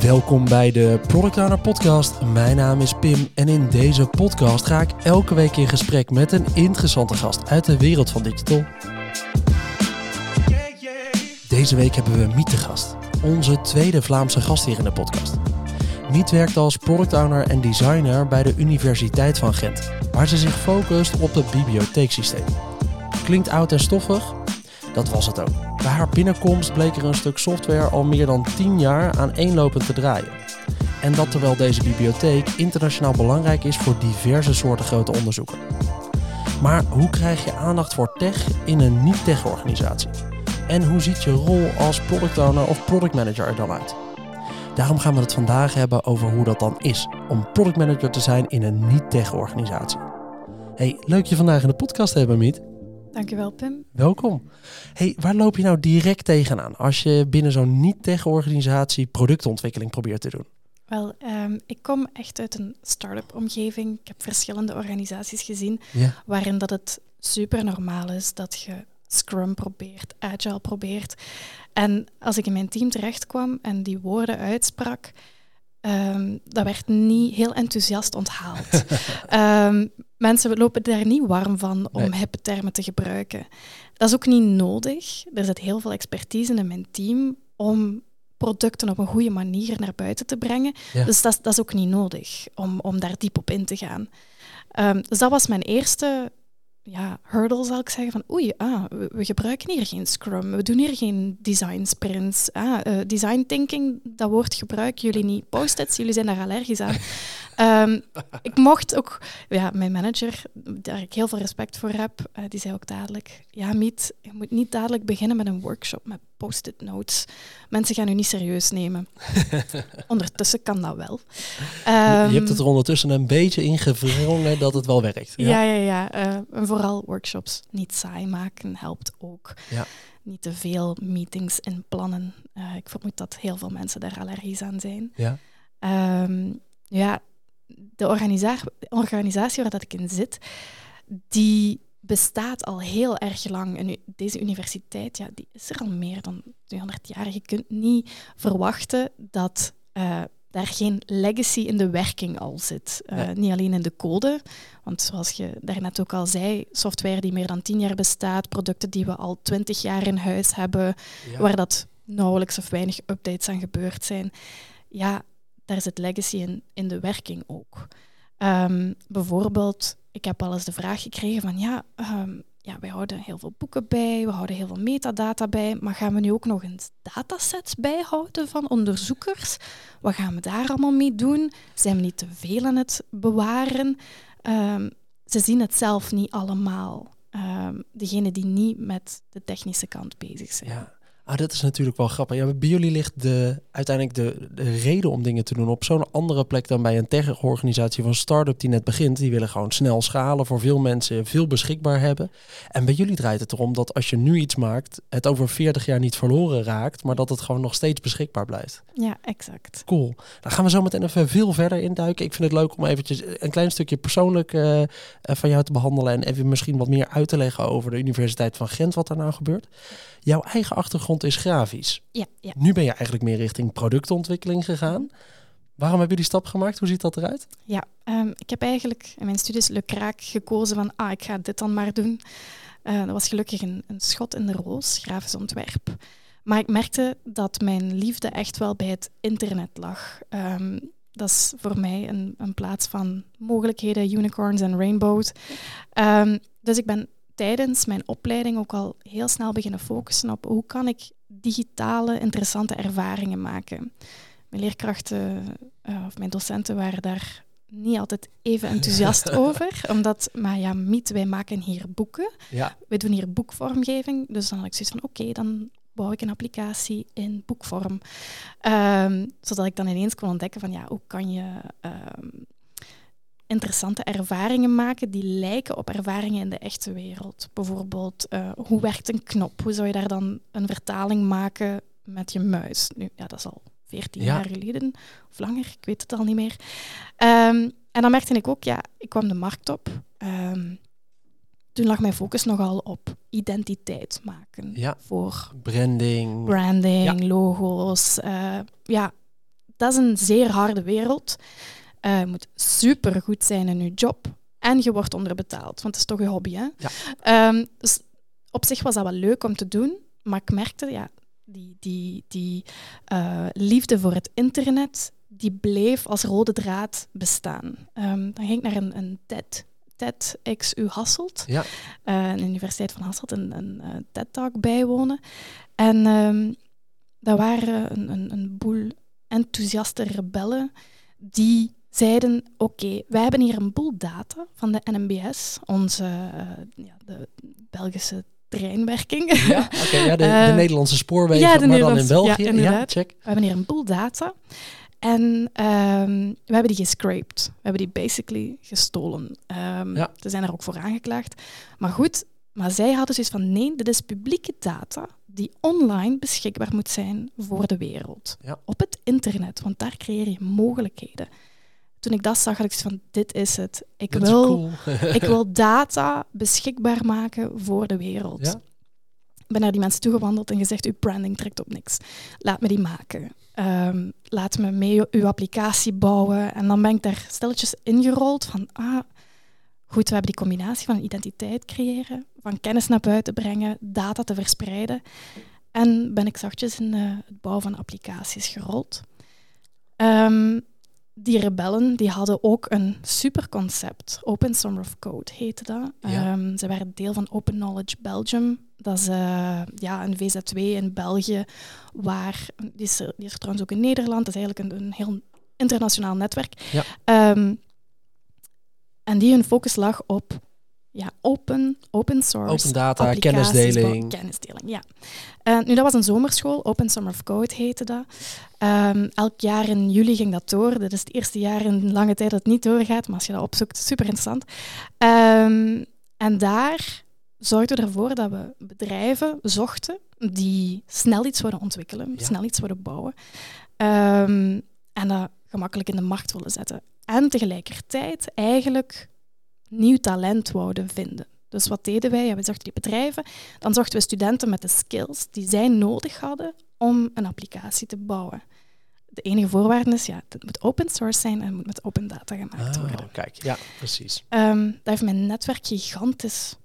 Welkom bij de Product Owner Podcast. Mijn naam is Pim en in deze podcast ga ik elke week in gesprek met een interessante gast uit de wereld van digital. Deze week hebben we Miet gast, onze tweede Vlaamse gast hier in de podcast. Miet werkt als product owner en designer bij de Universiteit van Gent, waar ze zich focust op het bibliotheeksysteem. Klinkt oud en stoffig? Dat was het ook. Bij haar binnenkomst bleek er een stuk software al meer dan 10 jaar aan eenlopend te draaien. En dat terwijl deze bibliotheek internationaal belangrijk is voor diverse soorten grote onderzoeken. Maar hoe krijg je aandacht voor tech in een niet-tech organisatie? En hoe ziet je rol als product owner of product manager er dan uit? Daarom gaan we het vandaag hebben over hoe dat dan is om product manager te zijn in een niet-tech organisatie. Hey, leuk je vandaag in de podcast te hebben, Miet. Dankjewel, Pim. Welkom. Hey, waar loop je nou direct tegenaan als je binnen zo'n niet-tech-organisatie productontwikkeling probeert te doen? Wel, um, ik kom echt uit een start-up omgeving. Ik heb verschillende organisaties gezien waarin dat het super normaal is dat je Scrum probeert, Agile probeert. En als ik in mijn team terecht kwam en die woorden uitsprak, um, dat werd niet heel enthousiast onthaald. um, mensen lopen daar niet warm van om Nee. hippe termen te gebruiken. Dat is ook niet nodig. Er zit heel veel expertise in mijn team om producten op een goede manier naar buiten te brengen. Ja. Dus dat, is- dat is ook niet nodig om, om daar diep op in te gaan. Ehm, dus dat was mijn eerste ja, hurdle, zal ik zeggen. Van oei, ah, we, gebruiken hier geen Scrum. We doen hier geen design sprints. Ah, eh, design thinking, dat woord gebruiken jullie niet. Post-its, jullie zijn daar allergisch aan. Ehm, ik mocht ook, ja, mijn manager, daar ik heel veel respect voor heb, eh, die zei ook dadelijk, ja Miet, je moet niet dadelijk beginnen met een workshop met post-it notes. Mensen gaan u niet serieus nemen. Ondertussen kan dat wel. je hebt Ehm, het er ondertussen een beetje in gevrongen dat het wel werkt. ja, ja, ja. eh, en vooral workshops niet saai maken helpt ook. Ja. Niet te veel meetings inplannen. Eh ik vermoed dat heel veel mensen daar allergisch aan zijn. Ja. Ehm, ja, de organisa- organisatie waar dat ik in zit, die bestaat al heel erg lang. En deze universiteit, ja, die is er al meer dan 200 jaar. Je kunt niet verwachten dat eh, daar geen legacy in de werking al zit. Eh. Niet alleen in de code, want zoals je daarnet ook al zei, software die meer dan 10 jaar bestaat, producten die we al 20 jaar in huis hebben, Ja. waar dat nauwelijks of weinig updates aan gebeurd zijn. Ja, daar zit legacy in, in de werking ook. Ehm, bijvoorbeeld, ik heb al eens de vraag gekregen van ja, ehm, ja, wij houden heel veel boeken bij, we houden heel veel metadata bij, maar gaan we nu ook nog eens datasets bijhouden van onderzoekers? Wat gaan we daar allemaal mee doen? Zijn we niet te veel aan het bewaren? Ehm, ze zien het zelf niet allemaal. Ehm degenen die niet met de technische kant bezig zijn. Ja. Ah, dat is natuurlijk wel grappig. Ja, bij jullie ligt de, uiteindelijk de, de reden om dingen te doen op zo'n andere plek dan bij een tech-organisatie van start-up die net begint. Die willen gewoon snel schalen voor veel mensen, veel beschikbaar hebben. En bij jullie draait het erom dat als je nu iets maakt, het over 40 jaar niet verloren raakt, maar dat het gewoon nog steeds beschikbaar blijft. Ja, exact. Cool. Dan gaan we zo meteen even veel verder induiken. Ik vind het leuk om eventjes een klein stukje persoonlijk eh, eh, van jou te behandelen en even misschien wat meer uit te leggen over de Universiteit van Gent, wat daar nou gebeurt. Jouw eigen achtergrond is grafisch. Ja, ja. Nu ben je eigenlijk meer richting productontwikkeling gegaan. Waarom hebben jullie die stap gemaakt? Hoe ziet dat eruit? ja. Ehm, ik heb eigenlijk in mijn studies Le Kraak gekozen van, ah, ik ga dit dan maar doen. Eh, dat was gelukkig een, een schot in de roos, grafisch ontwerp. Maar ik merkte dat mijn liefde echt wel bij het internet lag. Ehm, dat is voor mij een, een plaats van mogelijkheden, unicorns en rainbows. Ehm, dus ik ben tijdens mijn opleiding ook al heel snel beginnen focussen op hoe kan ik digitale interessante ervaringen maken. Mijn leerkrachten eh, of mijn docenten waren daar niet altijd even enthousiast over, omdat, maar ja, Miet, wij maken hier boeken. Ja. Wij doen hier boekvormgeving, dus dan had ik zoiets van, oké, dan bouw ik een applicatie in boekvorm. Ehm, zodat ik dan ineens kon ontdekken van, ja, hoe kan je ehm, interessante ervaringen maken die lijken op ervaringen in de echte wereld. Bijvoorbeeld, eh, hoe werkt een knop? Hoe zou je daar dan een vertaling maken met je muis? Nu, ja, dat is al 14 Ja. jaar geleden of langer, ik weet het al niet meer. Ehm, en dan merkte ik ook, ja, ik kwam de markt op. Ehm, toen lag mijn focus nogal op identiteit maken Ja. voor Branding. branding, logo's. eh, ja, dat is een zeer harde wereld. Eh, je moet super goed zijn in je job. En je wordt onderbetaald, want het is toch je hobby. Hè? Ja. Dus op zich was dat wel leuk om te doen. Maar ik merkte, ja, die, die, die eh, liefde voor het internet, die bleef als rode draad bestaan. Ehm, dan ging ik naar een, een TED, TED XU Hasselt, Ja. uh, de Universiteit van Hasselt, een, een, TED-talk bijwonen. En um, dat waren een, een, een boel enthousiaste rebellen die zeiden, oké, okay, wij hebben hier een boel data van de NMBS, onze uh, ja, de Belgische treinwerking. Ja, okay, ja, de, de uh, Nederlandse spoorwegen, ja, de maar dan in België. Ja, check. We hebben hier een boel data. En um, we hebben die gescraped. We hebben die basically gestolen. Um. Ze zijn er ook voor aangeklaagd. Maar goed, maar zij hadden zoiets van nee, dit is publieke data die online beschikbaar moet zijn voor de wereld. Ja. Op het internet, want daar creëer je mogelijkheden. Toen ik dat zag, had ik zoiets van dit is het. Ik Dat wil, cool. ik wil data beschikbaar maken voor de wereld. Ja. Ik ben naar die mensen toegewandeld en gezegd, uw branding trekt op niks. Laat me die maken. Ehm, laat me mee uw applicatie bouwen. En dan ben ik daar stilletjes ingerold van, ah, goed, we hebben die combinatie van identiteit creëren, van kennis naar buiten brengen, data te verspreiden. En ben ik zachtjes in uh, het bouwen van applicaties gerold. Um, die rebellen die hadden ook een superconcept. Open Summer of Code heette dat. Ja. Um, ze waren deel van Open Knowledge Belgium. Dat is uh, ja, een VZ2 in België. Waar, die, is er, die is er trouwens ook in Nederland. Dat is eigenlijk een, een heel internationaal netwerk. Ja. Um, en die hun focus lag op ja, open, open source. Open data, kennisdeling. Kennisdeling, ja. Uh, nu, dat was een zomerschool, Open Summer of Code heette dat. Um, elk jaar in juli ging dat door. Dat is het eerste jaar in lange tijd dat het niet doorgaat, maar als je dat opzoekt, super interessant. Um, en daar zorgden we ervoor dat we bedrijven zochten die snel iets wilden ontwikkelen, Ja. snel iets wilden bouwen. Um, en dat gemakkelijk in de markt willen zetten. En tegelijkertijd eigenlijk nieuw talent wouden vinden. Dus wat deden wij? Ja, we zochten die bedrijven. Dan zochten we studenten met de skills die zij nodig hadden om een applicatie te bouwen. De enige voorwaarde is, ja, het moet open source zijn en het moet met open data gemaakt worden. Oh, kijk, ja, precies. Um, dat heeft mijn netwerk gigantisch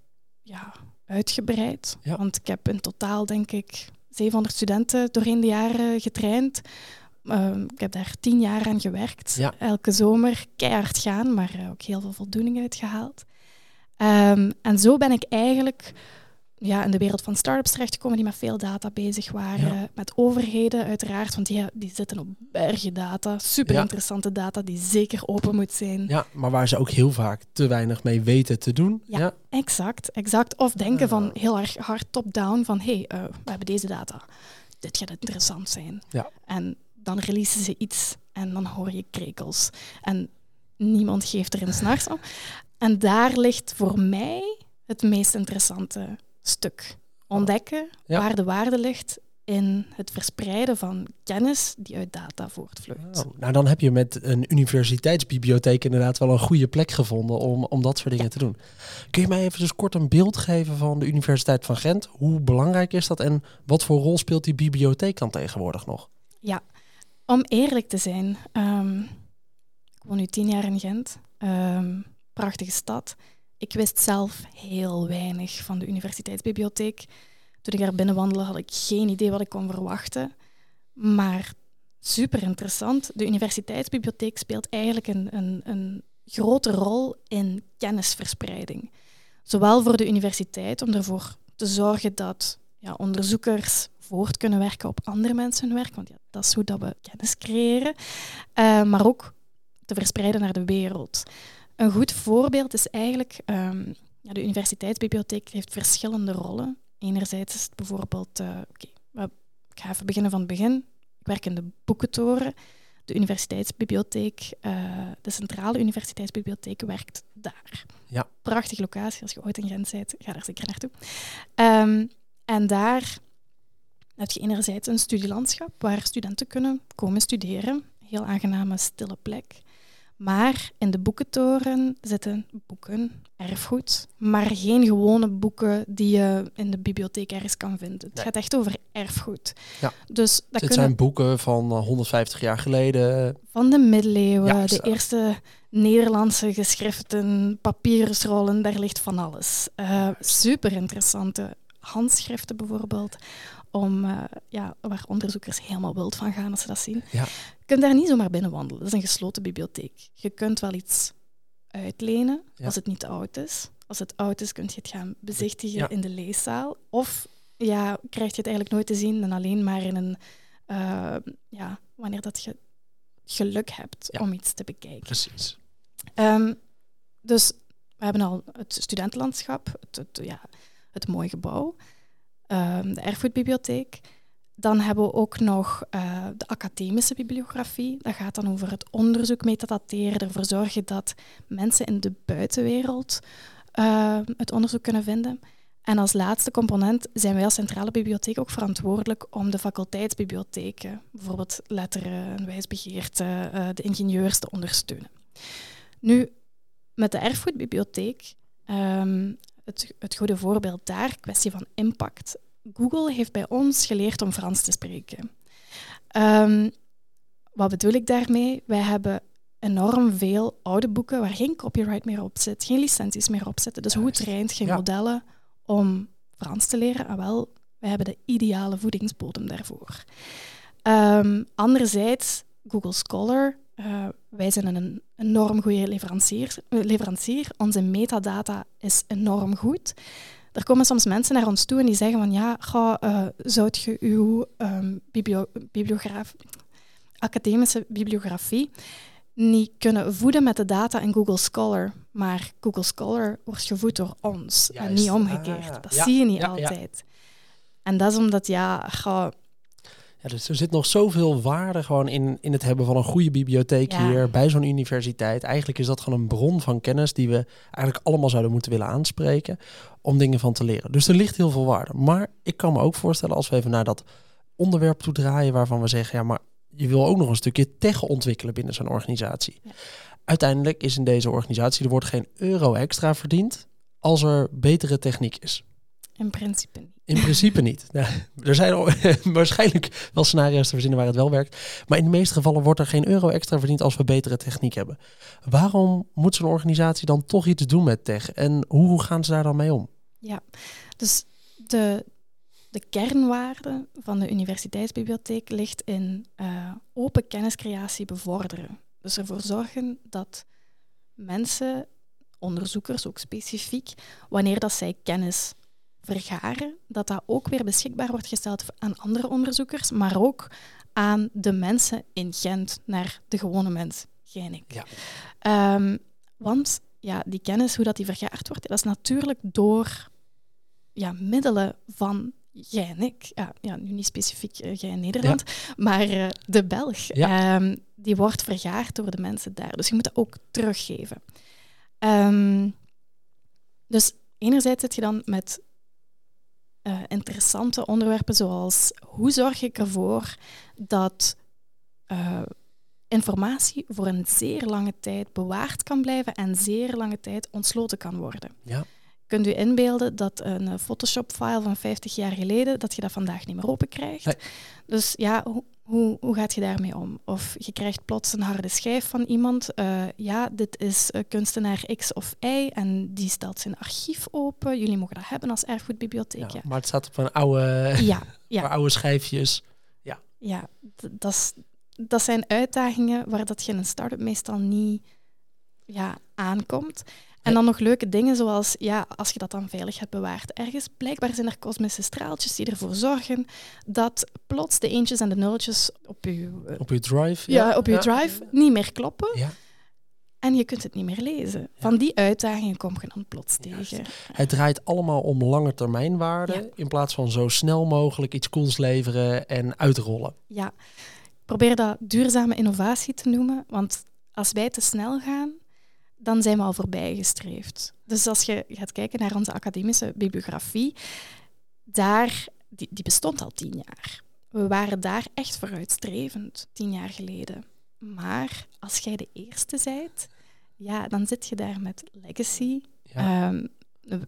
ja, uitgebreid. Ja. Want ik heb in totaal, denk ik, 700 studenten doorheen de jaren getraind. Um, ik heb daar tien jaar aan gewerkt. Ja. Elke zomer keihard gaan, maar uh, ook heel veel voldoening uitgehaald. Um, en zo ben ik eigenlijk ja, in de wereld van start-ups terechtgekomen die met veel data bezig waren. Ja. Met overheden uiteraard, want die, die zitten op bergen data. Super Ja. interessante data die zeker open moet zijn. Ja, maar waar ze ook heel vaak te weinig mee weten te doen. Ja. Ja, Exact, exact. Of denken Ah. van heel erg hard top-down van hé, hey, uh, we hebben deze data. Dit gaat interessant zijn. Ja. En dan releasen ze iets en dan hoor je krekels. En niemand geeft er een s'nachts om. En daar ligt voor mij het meest interessante stuk. Ontdekken Ja. waar de waarde ligt in het verspreiden van kennis die uit data voortvloeit. Oh, nou, dan heb je met een universiteitsbibliotheek inderdaad wel een goede plek gevonden om, om dat soort dingen te doen. Kun je mij even dus kort een beeld geven van de Universiteit van Gent? Hoe belangrijk is dat en wat voor rol speelt die bibliotheek dan tegenwoordig nog? Om eerlijk te zijn, um, ik woon nu tien jaar in Gent, um, prachtige stad. Ik wist zelf heel weinig van de universiteitsbibliotheek. Toen ik daar binnenwandelde had ik geen idee wat ik kon verwachten. Maar super interessant. De universiteitsbibliotheek speelt eigenlijk een, een, een grote rol in kennisverspreiding. Zowel voor de universiteit om ervoor te zorgen dat ja, onderzoekers voort kunnen werken op andere mensen hun werk, want ja, dat is hoe dat we kennis creëren, uh, maar ook te verspreiden naar de wereld. Een goed voorbeeld is eigenlijk, um, ja, de universiteitsbibliotheek heeft verschillende rollen. Enerzijds is het bijvoorbeeld, uh, okay, ik ga even beginnen van het begin. Ik werk in de boekentoren. De universiteitsbibliotheek, uh, de centrale universiteitsbibliotheek werkt daar. Ja. Prachtige locatie, als je ooit in Gent bent, ga daar zeker naartoe. Um, en daar heb je enerzijds een studielandschap waar studenten kunnen komen studeren. Heel aangename, stille plek. Maar in de boekentoren zitten boeken, erfgoed, maar geen gewone boeken die je in de bibliotheek ergens kan vinden. Het gaat echt over erfgoed. Ja. Dus dat Het kunnen zijn boeken van eh, 150 jaar geleden. van de middeleeuwen, Ja, de eerste Nederlandse geschriften, papierrollen, daar ligt van alles. Eh, super interessante handschriften bijvoorbeeld, om, eh, ja, waar onderzoekers helemaal wild van gaan als ze dat zien. Ja. Je kunt daar niet zomaar binnen wandelen, dat is een gesloten bibliotheek. Je kunt wel iets uitlenen Ja. als het niet oud is. Als het oud is, kun je het gaan bezichtigen Ja. in de leeszaal. Of ja, krijg je het eigenlijk nooit te zien en alleen maar in een, eh, ja, wanneer dat je geluk hebt Ja. om iets te bekijken. Precies. Ehm, dus we hebben al het studentenlandschap, het, het, ja, het mooie gebouw, ehm, de erfgoedbibliotheek. Dan hebben we ook nog eh, de academische bibliografie. Dat gaat dan over het onderzoek, metadateren, ervoor zorgen dat mensen in de buitenwereld eh, het onderzoek kunnen vinden. En als laatste component zijn wij als centrale bibliotheek ook verantwoordelijk om de faculteitsbibliotheken, bijvoorbeeld letteren, wijsbegeerte, eh, de ingenieurs te ondersteunen. Nu, met de erfgoedbibliotheek, ehm, het, het goede voorbeeld daar, kwestie van impact. Google heeft bij ons geleerd om Frans te spreken. Ehm, wat bedoel ik daarmee? Wij hebben enorm veel oude boeken waar geen copyright meer op zit, geen licenties meer op zitten. Dus hoe Juist. traint Ja. modellen om Frans te leren? Ah, wel, wij hebben de ideale voedingsbodem daarvoor. Ehm, anderzijds, Google Scholar, eh, wij zijn een enorm goede leverancier, leverancier. Onze metadata is enorm goed. Er komen soms mensen naar ons toe en die zeggen van ja, ga, eh, zou je uw ehm, biblio bibliograaf, academische bibliografie niet kunnen voeden met de data in Google Scholar, maar Google Scholar wordt gevoed door ons en niet omgekeerd. Ah, dat ja, zie je niet ja, ja. altijd. En dat is omdat, ja, ga, Ja, dus er zit nog zoveel waarde gewoon in, in het hebben van een goede bibliotheek Ja. hier bij zo'n universiteit. Eigenlijk is dat gewoon een bron van kennis die we eigenlijk allemaal zouden moeten willen aanspreken om dingen van te leren. Dus er ligt heel veel waarde. Maar ik kan me ook voorstellen als we even naar dat onderwerp toe draaien waarvan we zeggen, ja, maar je wil ook nog een stukje tech ontwikkelen binnen zo'n organisatie. Ja. Uiteindelijk is in deze organisatie, er wordt geen euro extra verdiend als er betere techniek is. in principe niet. In principe niet. Nou, er zijn waarschijnlijk wel scenario's te verzinnen waar het wel werkt. Maar in de meeste gevallen wordt er geen euro extra verdiend als we betere techniek hebben. Waarom moet zo'n organisatie dan toch iets doen met tech? En hoe gaan ze daar dan mee om? Ja, dus de, de kernwaarde van de universiteitsbibliotheek ligt in eh, open kenniscreatie bevorderen. Dus ervoor zorgen dat mensen, onderzoekers ook specifiek, wanneer dat zij kennis vergaren, dat dat ook weer beschikbaar wordt gesteld aan andere onderzoekers, maar ook aan de mensen in Gent, naar de gewone mens, jij en ik. Ja. Ehm, want ja, die kennis, hoe dat die vergaard wordt, dat is natuurlijk door ja, middelen van jij en ik. Ja, ja, nu niet specifiek eh, jij in Nederland, maar eh, de Belg. Ja. Ehm, die wordt vergaard door de mensen daar. Dus je moet dat ook teruggeven. Ehm, dus enerzijds zit je dan met eh, interessante onderwerpen zoals hoe zorg ik ervoor dat eh, informatie voor een zeer lange tijd bewaard kan blijven en zeer lange tijd ontsloten kan worden. Ja. Kunt u inbeelden dat een eh, Photoshop-file van 50 jaar geleden, dat je dat vandaag niet meer open krijgt? Nee. Dus ja, hoe, hoe, hoe gaat je daarmee om? Of je krijgt plots een harde schijf van iemand. eh, ja, dit is eh, kunstenaar X of Y en die stelt zijn archief open. Jullie mogen dat hebben als erfgoedbibliotheek. Ja, Ja, maar het staat op een oude, ja, ja. oude schijfjes. ja. d- dat, is- dat zijn uitdagingen waar dat je in een start-up meestal niet ja, aankomt. En dan nog leuke dingen zoals, ja, als je dat dan veilig hebt bewaard ergens, blijkbaar zijn er kosmische straaltjes die ervoor zorgen dat plots de eentjes en de nulletjes op je, eh, Op je drive. ja, op je drive niet meer kloppen Ja. en je kunt het niet meer lezen. Van die uitdagingen kom je dan plots Juist. tegen. Het draait allemaal om lange termijnwaarde Ja. in plaats van zo snel mogelijk iets cools leveren en uitrollen. Ja, ik probeer dat duurzame innovatie te noemen, want als wij te snel gaan, dan zijn we al voorbijgestreefd. Dus als je gaat kijken naar onze academische bibliografie, daar, die, die bestond al tien jaar. We waren daar echt vooruitstrevend, tien jaar geleden. Maar als jij de eerste bent, ja, dan zit je daar met legacy. Ja. Ehm,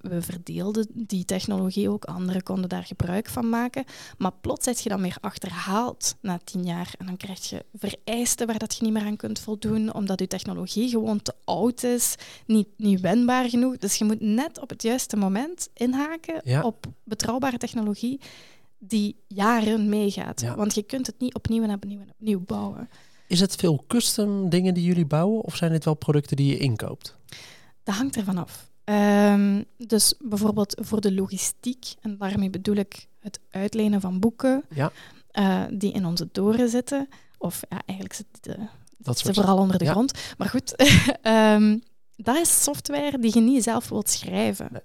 we verdeelden die technologie ook, anderen konden daar gebruik van maken. Maar plots zit je dan weer achterhaald na tien jaar. En dan krijg je vereisten waar dat je niet meer aan kunt voldoen, omdat je technologie gewoon te oud is, niet, niet wendbaar genoeg. Dus je moet net op het juiste moment inhaken Ja. op betrouwbare technologie die jaren meegaat. Ja. Want je kunt het niet opnieuw en opnieuw en opnieuw bouwen. Is het veel custom dingen die jullie bouwen of zijn dit wel producten die je inkoopt? Dat hangt ervan af. Ehm, dus bijvoorbeeld voor de logistiek, en daarmee bedoel ik het uitlenen van boeken Ja. eh, die in onze doren zitten. Of ja, eigenlijk zitten Dat ze vooral onder de ja. grond. Maar goed, ehm, dat is software die je niet zelf wilt schrijven. Nee.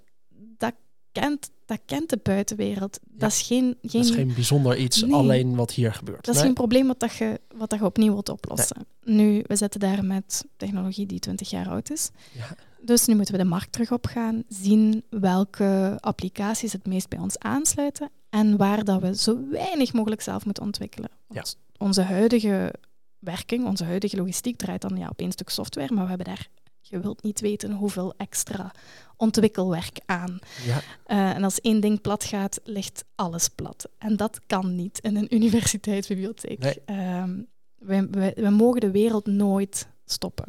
Dat, kent, dat kent de buitenwereld. Ja. Dat is geen, geen, Dat is geen bijzonder iets, Nee. alleen wat hier gebeurt. dat is geen probleem wat, dat je, wat dat je opnieuw wilt oplossen. Nu, we zitten daar met technologie die 20 jaar oud is. Ja. Dus nu moeten we de markt terug opgaan, zien welke applicaties het meest bij ons aansluiten en waar dat we zo weinig mogelijk zelf moeten ontwikkelen. Want Onze huidige werking, onze huidige logistiek draait dan ja, op één stuk software, maar we hebben daar, je wilt niet weten hoeveel extra ontwikkelwerk aan. Ja. Eh, en als één ding plat gaat, ligt alles plat. En dat kan niet in een universiteitsbibliotheek. Nee. Ehm, we, we, we mogen de wereld nooit stoppen.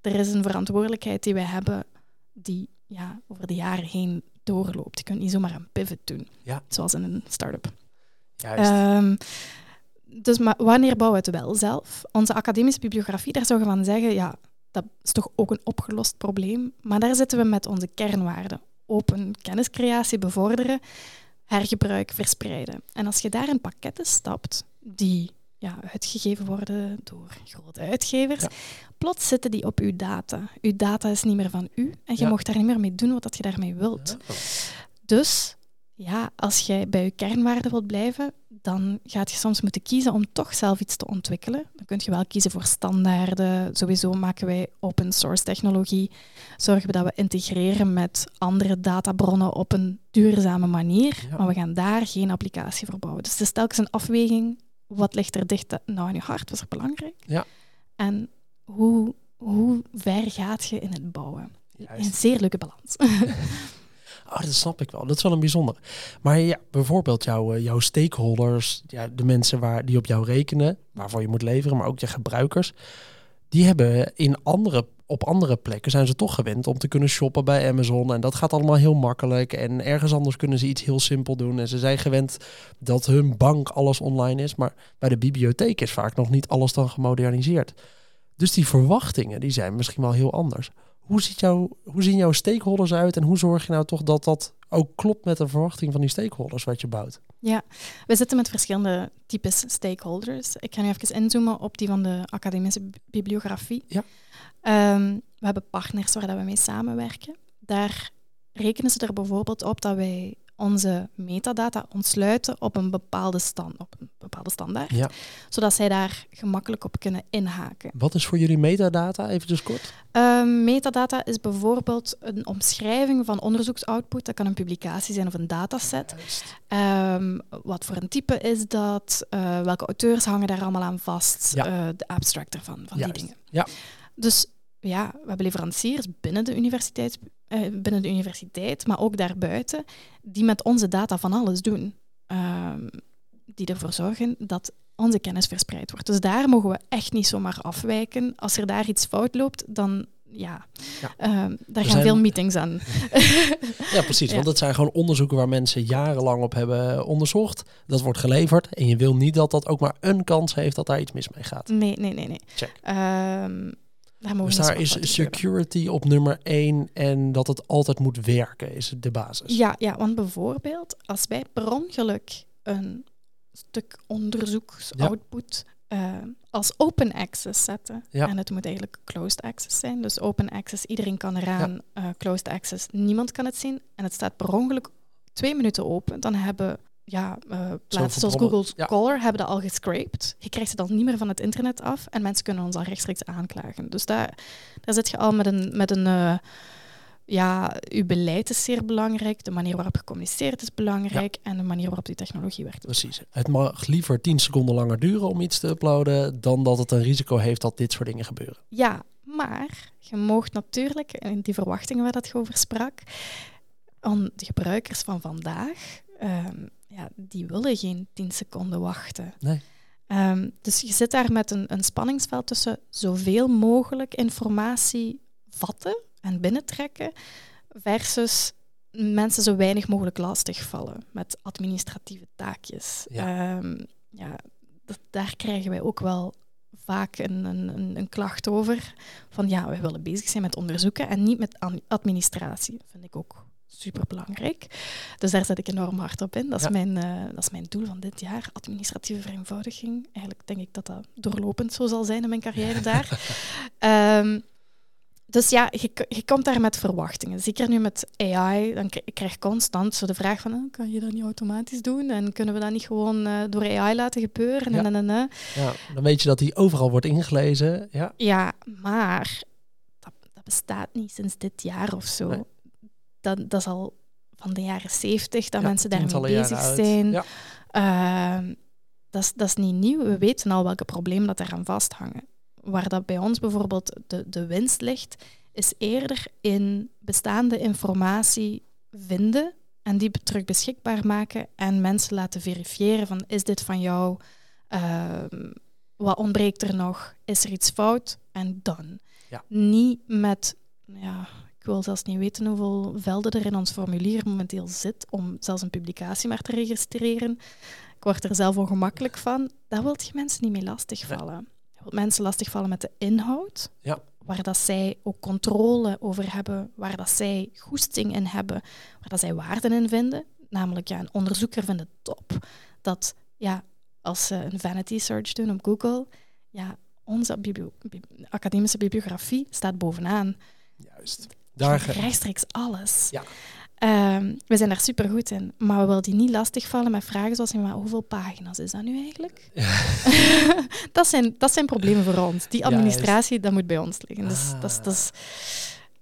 Er is een verantwoordelijkheid die wij hebben die ja, over de jaren heen doorloopt. Je kunt niet zomaar een pivot doen, Ja. zoals in een start-up. Ehm, dus maar wanneer bouwen we het wel zelf? Onze academische bibliografie, daar zou je van zeggen, ja, dat is toch ook een opgelost probleem. Maar daar zitten we met onze kernwaarden. Open kenniscreatie bevorderen, hergebruik verspreiden. En als je daar in pakketten stapt, die ja, uitgegeven worden door grote uitgevers, Ja. plots zitten die op uw data. Uw data is niet meer van u en je Ja. mocht daar niet meer mee doen wat dat je daarmee wilt. Dus ja, als jij bij je kernwaarden wilt blijven, dan gaat je soms moeten kiezen om toch zelf iets te ontwikkelen. Dan kun je wel kiezen voor standaarden. Sowieso maken wij open source technologie. Zorgen we dat we integreren met andere databronnen op een duurzame manier. Ja. Maar we gaan daar geen applicatie voor bouwen. Dus het is telkens een afweging. Wat ligt er dicht nou in je hart? Wat is er belangrijk? Ja. En hoe, hoe ver gaat je in het bouwen? Juist. Een zeer leuke balans. Oh, dat snap ik wel. Dat is wel een bijzonder. Maar ja, bijvoorbeeld jouw, eh, jouw stakeholders, ja, de mensen waar, die op jou rekenen, waarvoor je moet leveren, maar ook je gebruikers, die hebben in andere, op andere plekken zijn ze toch gewend om te kunnen shoppen bij Amazon. En dat gaat allemaal heel makkelijk. En ergens anders kunnen ze iets heel simpel doen. En ze zijn gewend dat hun bank alles online is. Maar bij de bibliotheek is vaak nog niet alles dan gemoderniseerd. Dus die verwachtingen die zijn misschien wel heel anders. Hoe, ziet jouw, hoe zien jouw stakeholders uit en hoe zorg je nou toch dat dat ook klopt met de verwachting van die stakeholders wat je bouwt? We zitten met verschillende types stakeholders. Ik ga nu even inzoomen op die van de academische bi- bibliografie. Ja. Ehm, we hebben partners waar dat we mee samenwerken. Daar rekenen ze er bijvoorbeeld op dat wij onze metadata ontsluiten op een bepaalde, stand, op een bepaalde standaard, Ja. zodat zij daar gemakkelijk op kunnen inhaken. Wat is voor jullie metadata? Even dus kort. Ehm, metadata is bijvoorbeeld een omschrijving van onderzoeksoutput. Dat kan een publicatie zijn of een dataset. Ehm, wat voor een type is dat? Eh, welke auteurs hangen daar allemaal aan vast? Ja. Eh, de abstract ervan, van Juist. die dingen. Ja. Dus ja, we hebben leveranciers binnen de, universiteit, binnen de universiteit, maar ook daarbuiten, die met onze data van alles doen. Ehm, die ervoor zorgen dat onze kennis verspreid wordt. Dus daar mogen we echt niet zomaar afwijken. Als er daar iets fout loopt, dan ja, Ja. ehm, daar gaan veel meetings aan. Ja, precies. Ja. Want dat zijn gewoon onderzoeken waar mensen jarenlang op hebben onderzocht. Dat wordt geleverd. En je wil niet dat dat ook maar een kans heeft dat daar iets mis mee gaat. Nee, nee, nee, nee. Check. Ehm, Dus daar is security op nummer één en dat het altijd moet werken is de basis. Ja, ja, want bijvoorbeeld als wij per ongeluk een stuk onderzoeksoutput eh, als open access zetten, Ja. en het moet eigenlijk closed access zijn, dus open access, iedereen kan eraan, eh, closed access, niemand kan het zien, en het staat per ongeluk twee minuten open, dan hebben ja, eh, plaatsen zoals bronnen. Google Ja. Color hebben dat al gescraped. Je krijgt het dan niet meer van het internet af en mensen kunnen ons al rechtstreeks aanklagen. Dus daar, daar zit je al met een, met een, eh, ja, uw beleid is zeer belangrijk, de manier waarop gecommuniceerd is belangrijk en de manier waarop die technologie werkt. Precies. Het mag liever 10 seconden langer duren om iets te uploaden dan dat het een risico heeft dat dit soort dingen gebeuren. Ja, maar je moogt natuurlijk, in die verwachtingen waar dat je over sprak, aan de gebruikers van vandaag, ehm, ja, die willen geen 10 seconden wachten. Nee. Ehm, dus je zit daar met een, een spanningsveld tussen zoveel mogelijk informatie vatten en binnentrekken versus mensen zo weinig mogelijk lastigvallen met administratieve taakjes. Ja. Ehm, ja, dat, daar krijgen wij ook wel vaak een, een, een, klacht over. Van ja, wij willen bezig zijn met onderzoeken en niet met administratie. Dat vind ik ook super belangrijk. Dus daar zet ik enorm hard op in. Dat is, mijn, uh, dat is mijn doel van dit jaar, administratieve vereenvoudiging. Eigenlijk denk ik dat dat doorlopend zo zal zijn in mijn carrière daar. um, dus ja, je, je komt daar met verwachtingen. Zeker nu met AI, dan krijg je constant zo de vraag van, oh, kan je dat niet automatisch doen? En kunnen we dat niet gewoon uh, door AI laten gebeuren? Ja. En, en, en, ja, dan weet je dat die overal wordt ingelezen. Ja, ja maar dat, dat bestaat niet sinds dit jaar of zo. Nee. Dat, dat is al van de jaren zeventig dat Ja, mensen daarmee bezig zijn. Ja. Ehm, dat, is, dat is niet nieuw. We weten al welke problemen dat eraan vasthangen. Waar dat bij ons bijvoorbeeld de, de winst ligt, is eerder in bestaande informatie vinden en die terug beschikbaar maken en mensen laten verifiëren van is dit van jou, Ehm, wat ontbreekt er nog, is er iets fout en dan. Ja. Niet met, ja, wil zelfs niet weten hoeveel velden er in ons formulier momenteel zit om zelfs een publicatie maar te registreren. Ik word er zelf ongemakkelijk van. Daar wil je mensen niet mee lastigvallen. Je wilt mensen lastigvallen met de inhoud, Ja. waar dat zij ook controle over hebben, waar dat zij goesting in hebben, waar dat zij waarden in vinden. Namelijk, ja, een onderzoeker vindt het top dat, ja, als ze een vanity search doen op Google, ja, onze bibli- academische bibliografie staat bovenaan. Juist. Daar Rechtstreeks alles. Ja. Ehm, we zijn daar super goed in, maar we willen die niet lastigvallen met vragen zoals maar hoeveel pagina's is dat nu eigenlijk? dat, zijn, dat zijn problemen voor ons. Die administratie, dat moet bij ons liggen. Dus dat, is, dat is,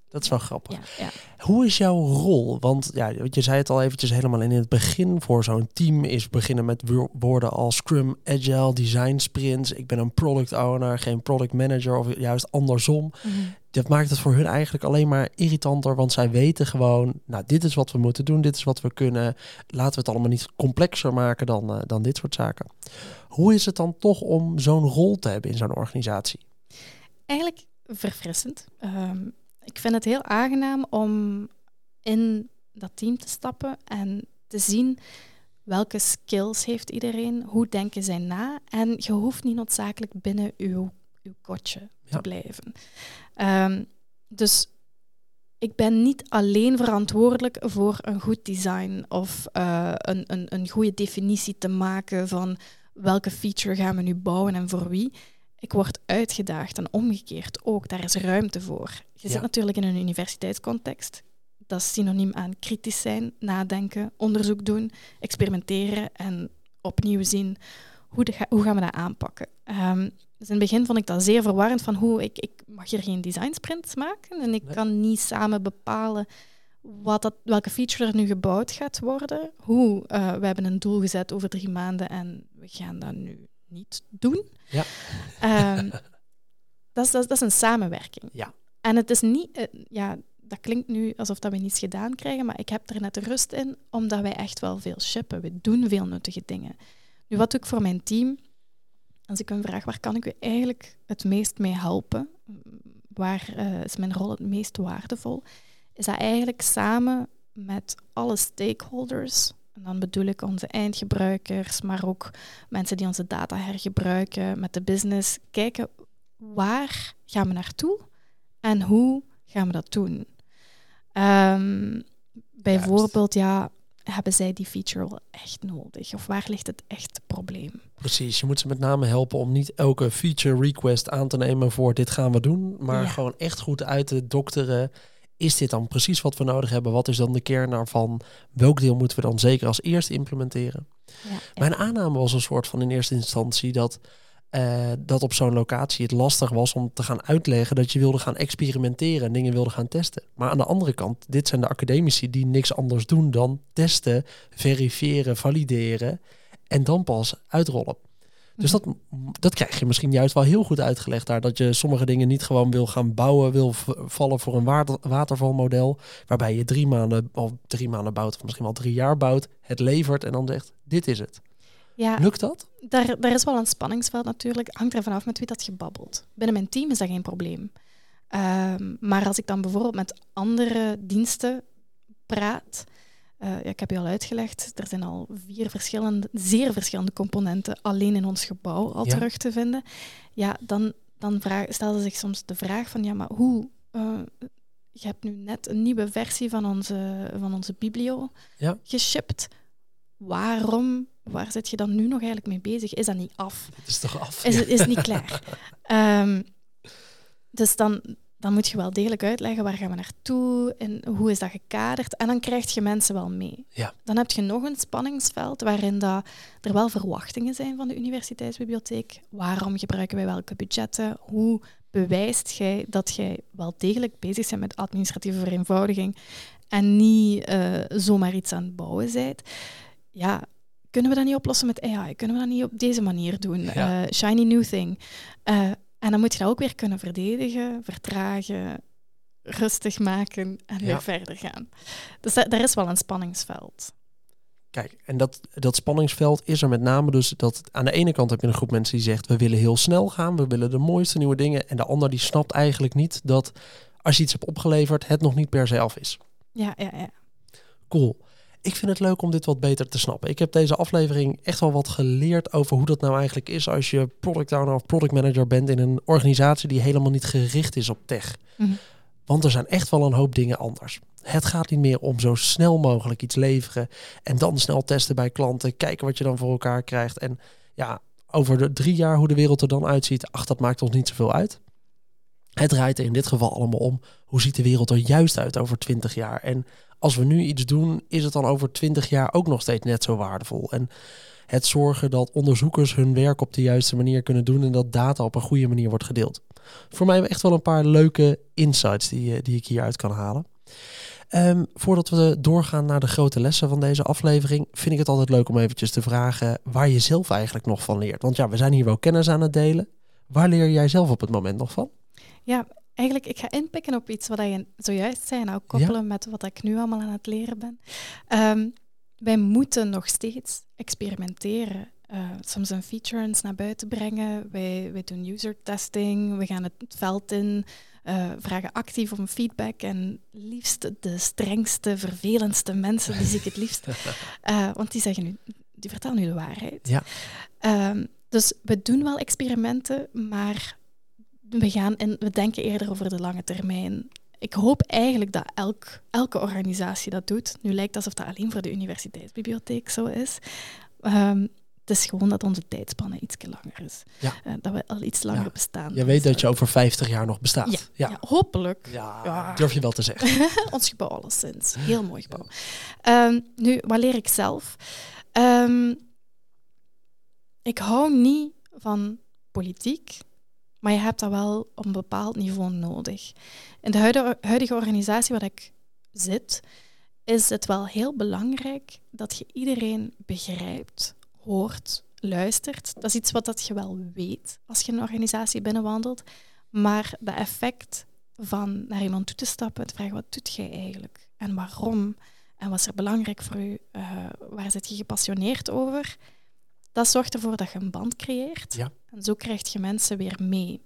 dat is wel grappig. ja, ja. Hoe is jouw rol? Want ja, je zei het al eventjes helemaal in het begin voor zo'n team is beginnen met wo- woorden als Scrum, Agile, Design Sprints. Ik ben een product owner, geen product manager of juist andersom. Mhm. Dat maakt het voor hun eigenlijk alleen maar irritanter, want zij weten gewoon, nou dit is wat we moeten doen, dit is wat we kunnen. Laten we het allemaal niet complexer maken dan, eh, dan dit soort zaken. Hoe is het dan toch om zo'n rol te hebben in zo'n organisatie? Eigenlijk verfrissend. Ehm, ik vind het heel aangenaam om in dat team te stappen en te zien welke skills heeft iedereen, hoe denken zij na. En je hoeft niet noodzakelijk binnen uw, uw kotje te Ja. blijven. Ehm, dus ik ben niet alleen verantwoordelijk voor een goed design of eh, een, een, een goede definitie te maken van welke feature gaan we nu bouwen en voor wie. Ik word uitgedaagd en omgekeerd ook. Daar is ruimte voor. Je Ja. zit natuurlijk in een universiteitscontext. Dat is synoniem aan kritisch zijn, nadenken, onderzoek doen, experimenteren en opnieuw zien hoe, de, hoe gaan we dat aanpakken. Ehm, dus in het begin vond ik dat zeer verwarrend van hoe ik, ik mag hier geen design sprints maken en ik Nee. kan niet samen bepalen wat dat, welke feature er nu gebouwd gaat worden. Hoe, eh, we hebben een doel gezet over drie maanden en we gaan dat nu niet doen. Ja. Ehm, dat, is, dat, is- dat is een samenwerking. Ja. En het is niet, eh, ja, dat klinkt nu alsof dat we niets gedaan krijgen, maar ik heb er net de rust in, omdat wij echt wel veel shippen. We doen veel nuttige dingen. Nu, wat doe ik voor mijn team? Als ik een vraag, waar kan ik u eigenlijk het meest mee helpen? Waar eh, is mijn rol het meest waardevol? Is dat eigenlijk samen met alle stakeholders, en dan bedoel ik onze eindgebruikers, maar ook mensen die onze data hergebruiken, met de business, kijken waar gaan we naartoe en hoe gaan we dat doen. Ehm, bijvoorbeeld, ja, hebben zij die feature wel echt nodig? Of waar ligt het echte probleem? Precies, je moet ze met name helpen om niet elke feature request aan te nemen voor dit gaan we doen, maar Ja. gewoon echt goed uit te dokteren. Is dit dan precies wat we nodig hebben? Wat is dan de kern daarvan? Welk deel moeten we dan zeker als eerste implementeren? Ja, Mijn aanname was een soort van in eerste instantie dat eh, dat op zo'n locatie het lastig was om te gaan uitleggen dat je wilde gaan experimenteren en dingen wilde gaan testen. Maar aan de andere kant, dit zijn de academici die niks anders doen dan testen, verifiëren, valideren en dan pas uitrollen. Dus dat, dat krijg je misschien juist wel heel goed uitgelegd daar. Dat je sommige dingen niet gewoon wil gaan bouwen, wil vallen voor een water, watervalmodel. Waarbij je drie maanden, of drie maanden bouwt, of misschien wel drie jaar bouwt. Het levert en dan zegt, dit is het. Ja, Lukt dat? Daar, daar is wel een spanningsveld natuurlijk. Hangt er vanaf met wie dat gebabbelt. Binnen mijn team is dat geen probleem. Ehm, maar als ik dan bijvoorbeeld met andere diensten praat, uh, ja, ik heb je al uitgelegd, er zijn al vier verschillende, zeer verschillende componenten alleen in ons gebouw al terug te vinden. Ja, dan, dan vraag, stellen ze zich soms de vraag van, ja, maar hoe... Uh, je hebt nu net een nieuwe versie van onze, van onze biblio ja. geshipped. Waarom, waar zit je dan nu nog eigenlijk mee bezig? Is dat niet af? Het is toch af? Is, is niet klaar? um, dus dan, dan moet je wel degelijk uitleggen waar gaan we naartoe en hoe is dat gekaderd. En dan krijg je mensen wel mee. Ja. Dan heb je nog een spanningsveld waarin dat er wel verwachtingen zijn van de universiteitsbibliotheek. Waarom gebruiken wij welke budgetten? Hoe bewijst jij dat jij wel degelijk bezig bent met administratieve vereenvoudiging en niet uh, zomaar iets aan het bouwen bent? Ja, kunnen we dat niet oplossen met AI? Kunnen we dat niet op deze manier doen? Ja. Uh, shiny new thing. Uh, en dan moet je dat ook weer kunnen verdedigen, vertragen, rustig maken en weer verder gaan. Dus daar is wel een spanningsveld. Kijk, en dat, dat spanningsveld is er met name dus dat aan de ene kant heb je een groep mensen die zegt we willen heel snel gaan, we willen de mooiste nieuwe dingen. En de ander die snapt eigenlijk niet dat als je iets hebt opgeleverd, het nog niet per se af is. Ja, ja, ja. Cool ik vind het leuk om dit wat beter te snappen. Ik heb deze aflevering echt wel wat geleerd over hoe dat nou eigenlijk is als je product owner of product manager bent in een organisatie die helemaal niet gericht is op tech. Mhm. Want er zijn echt wel een hoop dingen anders. Het gaat niet meer om zo snel mogelijk iets leveren en dan snel testen bij klanten, kijken wat je dan voor elkaar krijgt. En ja, over de drie jaar hoe de wereld er dan uitziet, ach, dat maakt ons niet zoveel uit. Het draait er in dit geval allemaal om hoe ziet de wereld er juist uit over twintig jaar. En als we nu iets doen, is het dan over twintig jaar ook nog steeds net zo waardevol. En het zorgen dat onderzoekers hun werk op de juiste manier kunnen doen en dat data op een goede manier wordt gedeeld. Voor mij echt wel een paar leuke insights die, eh, die ik hieruit kan halen. Ehm, voordat we doorgaan naar de grote lessen van deze aflevering, vind ik het altijd leuk om eventjes te vragen waar je zelf eigenlijk nog van leert. Want ja, we zijn hier wel kennis aan het delen. Waar leer jij zelf op het moment nog van? Ja, eigenlijk, ik ga inpikken op iets wat je zojuist zei en ook koppelen met wat ik nu allemaal aan het leren ben. Um, wij moeten nog steeds experimenteren. Uh, soms een feature naar buiten brengen. Wij, wij doen user testing, we gaan het veld in, uh, vragen actief om feedback. En liefst de strengste, vervelendste mensen, die zie ik het liefst. Uh, want die zeggen nu, die vertellen nu de waarheid. Ja. Um, dus we doen wel experimenten, maar we, gaan en we denken eerder over de lange termijn. Ik hoop eigenlijk dat elk, elke organisatie dat doet. Nu lijkt het alsof dat alleen voor de universiteitsbibliotheek zo is. Um, het is gewoon dat onze tijdspanne iets langer is. Ja. Uh, dat we al iets langer bestaan. Je weet dat je over 50 jaar nog bestaat. Ja, ja. ja hopelijk. Ja, durf je wel te zeggen. Ons gebouw alleszins. Heel mooi gebouw. Um, nu, wat leer ik zelf? Um, ik hou niet van politiek. Maar je hebt dat wel op een bepaald niveau nodig. In de huidige, organisatie waar ik zit, is het wel heel belangrijk dat je iedereen begrijpt, hoort, luistert. Dat is iets wat dat je wel weet als je een organisatie binnenwandelt. Maar de effect van naar iemand toe te stappen, te vragen wat doet jij eigenlijk en waarom en wat is er belangrijk voor u, uh, waar zit je gepassioneerd over, dat zorgt ervoor dat je een band creëert. Ja. En zo krijg je mensen weer mee.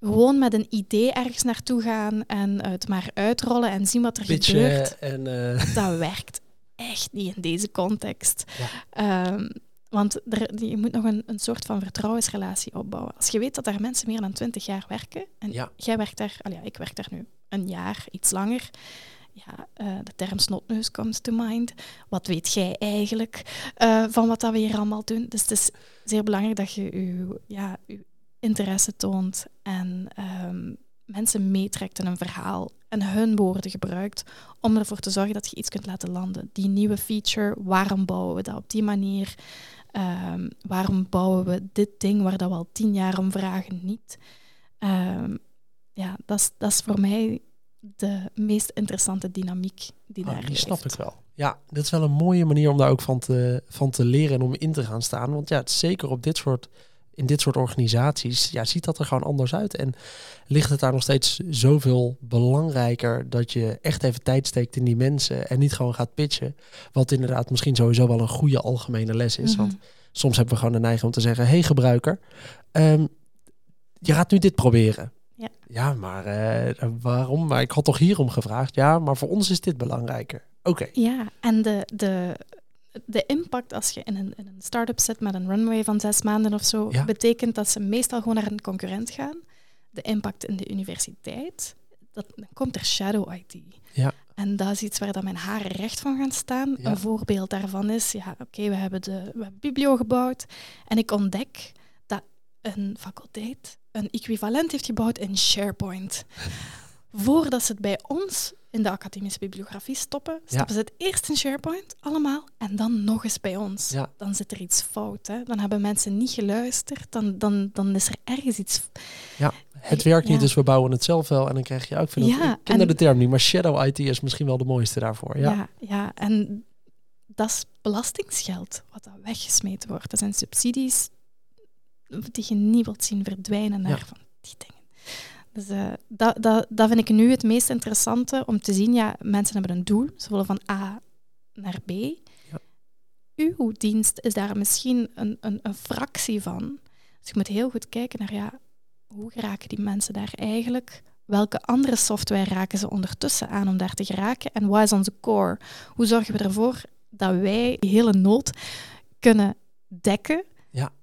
Gewoon met een idee ergens naartoe gaan en het maar uitrollen en zien wat er gebeurt. En, uh... Dat werkt echt niet in deze context. Ja. Um, want er, je moet nog een, een soort van vertrouwensrelatie opbouwen. Als je weet dat daar mensen meer dan twintig jaar werken, en ja. jij werkt daar, ja, ik werk daar nu een jaar, iets langer, ja, uh, de term snotneus comes to mind. Wat weet jij eigenlijk uh, van wat dat we hier allemaal doen? Dus het is zeer belangrijk dat je je ja, interesse toont en um, mensen meetrekt in een verhaal en hun woorden gebruikt om ervoor te zorgen dat je iets kunt laten landen. Die nieuwe feature, waarom bouwen we dat op die manier? Ehm, waarom bouwen we dit ding waar dat we al tien jaar om vragen niet? Ehm, ja, dat is voor mij de meest interessante dynamiek die Ah, daar die leeft. snap ik wel. Ja, dat is wel een mooie manier om daar ook van te, van te leren en om in te gaan staan. Want ja, zeker op dit soort, in dit soort organisaties ja, ziet dat er gewoon anders uit. En ligt het daar nog steeds zoveel belangrijker dat je echt even tijd steekt in die mensen en niet gewoon gaat pitchen. Wat inderdaad misschien sowieso wel een goede algemene les is. Mhm. Want soms hebben we gewoon de neiging om te zeggen, hey gebruiker, ehm, je gaat nu dit proberen. Ja. Ja, maar eh, waarom? Maar ik had toch hierom gevraagd? Ja, maar voor ons is dit belangrijker. Oké. Ja, en de, de, de impact als je in een, in een start-up zit met een runway van zes maanden of zo, Ja. betekent dat ze meestal gewoon naar een concurrent gaan. De impact in de universiteit, dat, dan komt er shadow IT. Ja. En dat is iets waar dat mijn haren recht van gaan staan. Ja. Een voorbeeld daarvan is, ja, oké, we hebben de we hebben Biblio gebouwd en ik ontdek dat een faculteit een equivalent heeft gebouwd in SharePoint. Voordat ze het bij ons in de academische bibliografie stoppen, stoppen ze het eerst in SharePoint, allemaal, en dan nog eens bij ons. Ja. Dan zit er iets fout. Hè? Dan hebben mensen niet geluisterd, dan, dan, dan is er ergens iets... Het werkt niet, Ja. dus we bouwen het zelf wel. En dan krijg je ook, ik, vind Ja, ik ken en- de term niet, maar shadow IT is misschien wel de mooiste daarvoor. Ja, Ja, ja, en dat is belastingsgeld wat dat weggesmeten wordt. Dat zijn subsidies die je niet wilt zien verdwijnen naar Ja. van die dingen. Dus eh, dat, dat, dat vind ik nu het meest interessante om te zien. Ja, mensen hebben een doel. Ze willen van A naar B. Uw dienst is daar misschien een, een, een fractie van. Dus je moet heel goed kijken naar ja, hoe geraken die mensen daar eigenlijk? Welke andere software raken ze ondertussen aan om daar te geraken? En wat is onze core? Hoe zorgen we ervoor dat wij die hele nood kunnen dekken?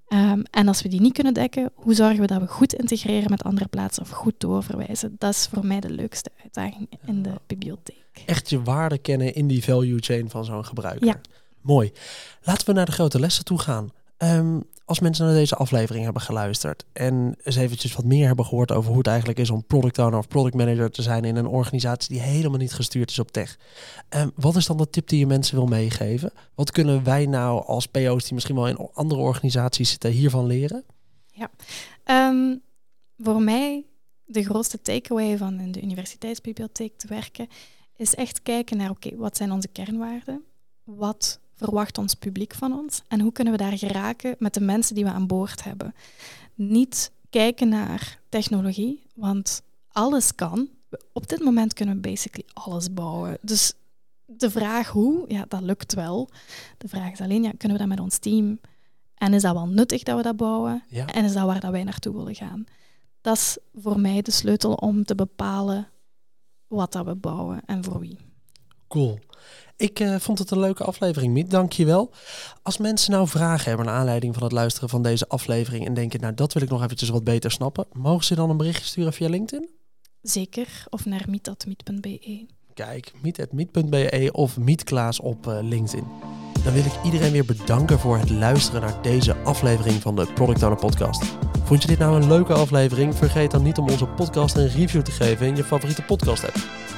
Ehm, en als we die niet kunnen dekken, hoe zorgen we dat we goed integreren met andere plaatsen of goed doorverwijzen? Dat is voor mij de leukste uitdaging in de bibliotheek. Echt je waarde kennen in die value chain van zo'n gebruiker. Ja. Mooi. Laten we naar de grote lessen toe gaan. Ehm, als mensen naar deze aflevering hebben geluisterd en eens eventjes wat meer hebben gehoord over hoe het eigenlijk is om product owner of product manager te zijn in een organisatie die helemaal niet gestuurd is op tech. Ehm, wat is dan de tip die je mensen wil meegeven? Wat kunnen wij nou als PO's die misschien wel in andere organisaties zitten hiervan leren? Ehm, voor mij, de grootste takeaway van in de universiteitsbibliotheek te werken, is echt kijken naar, oké, wat zijn onze kernwaarden? Wat verwacht ons publiek van ons? En hoe kunnen we daar geraken met de mensen die we aan boord hebben? Niet kijken naar technologie, want alles kan. Op dit moment kunnen we basically alles bouwen. Dus de vraag hoe, ja, dat lukt wel. De vraag is alleen, ja, kunnen we dat met ons team? En is dat wel nuttig dat we dat bouwen? Ja. En is dat waar dat wij naartoe willen gaan? Dat is voor mij de sleutel om te bepalen wat dat we bouwen en voor wie. Cool. Ik eh, vond het een leuke aflevering, Miet. Dank je wel. Als mensen nou vragen hebben naar aanleiding van het luisteren van deze aflevering en denken, nou dat wil ik nog eventjes wat beter snappen, mogen ze dan een berichtje sturen via LinkedIn? Zeker, of naar meet.meet.be. Kijk, meet.meet.be of Miet Klaas op eh, LinkedIn. Dan wil ik iedereen weer bedanken voor het luisteren naar deze aflevering van de Product Owner Podcast. Vond je dit nou een leuke aflevering? Vergeet dan niet om onze podcast een review te geven in je favoriete podcast app.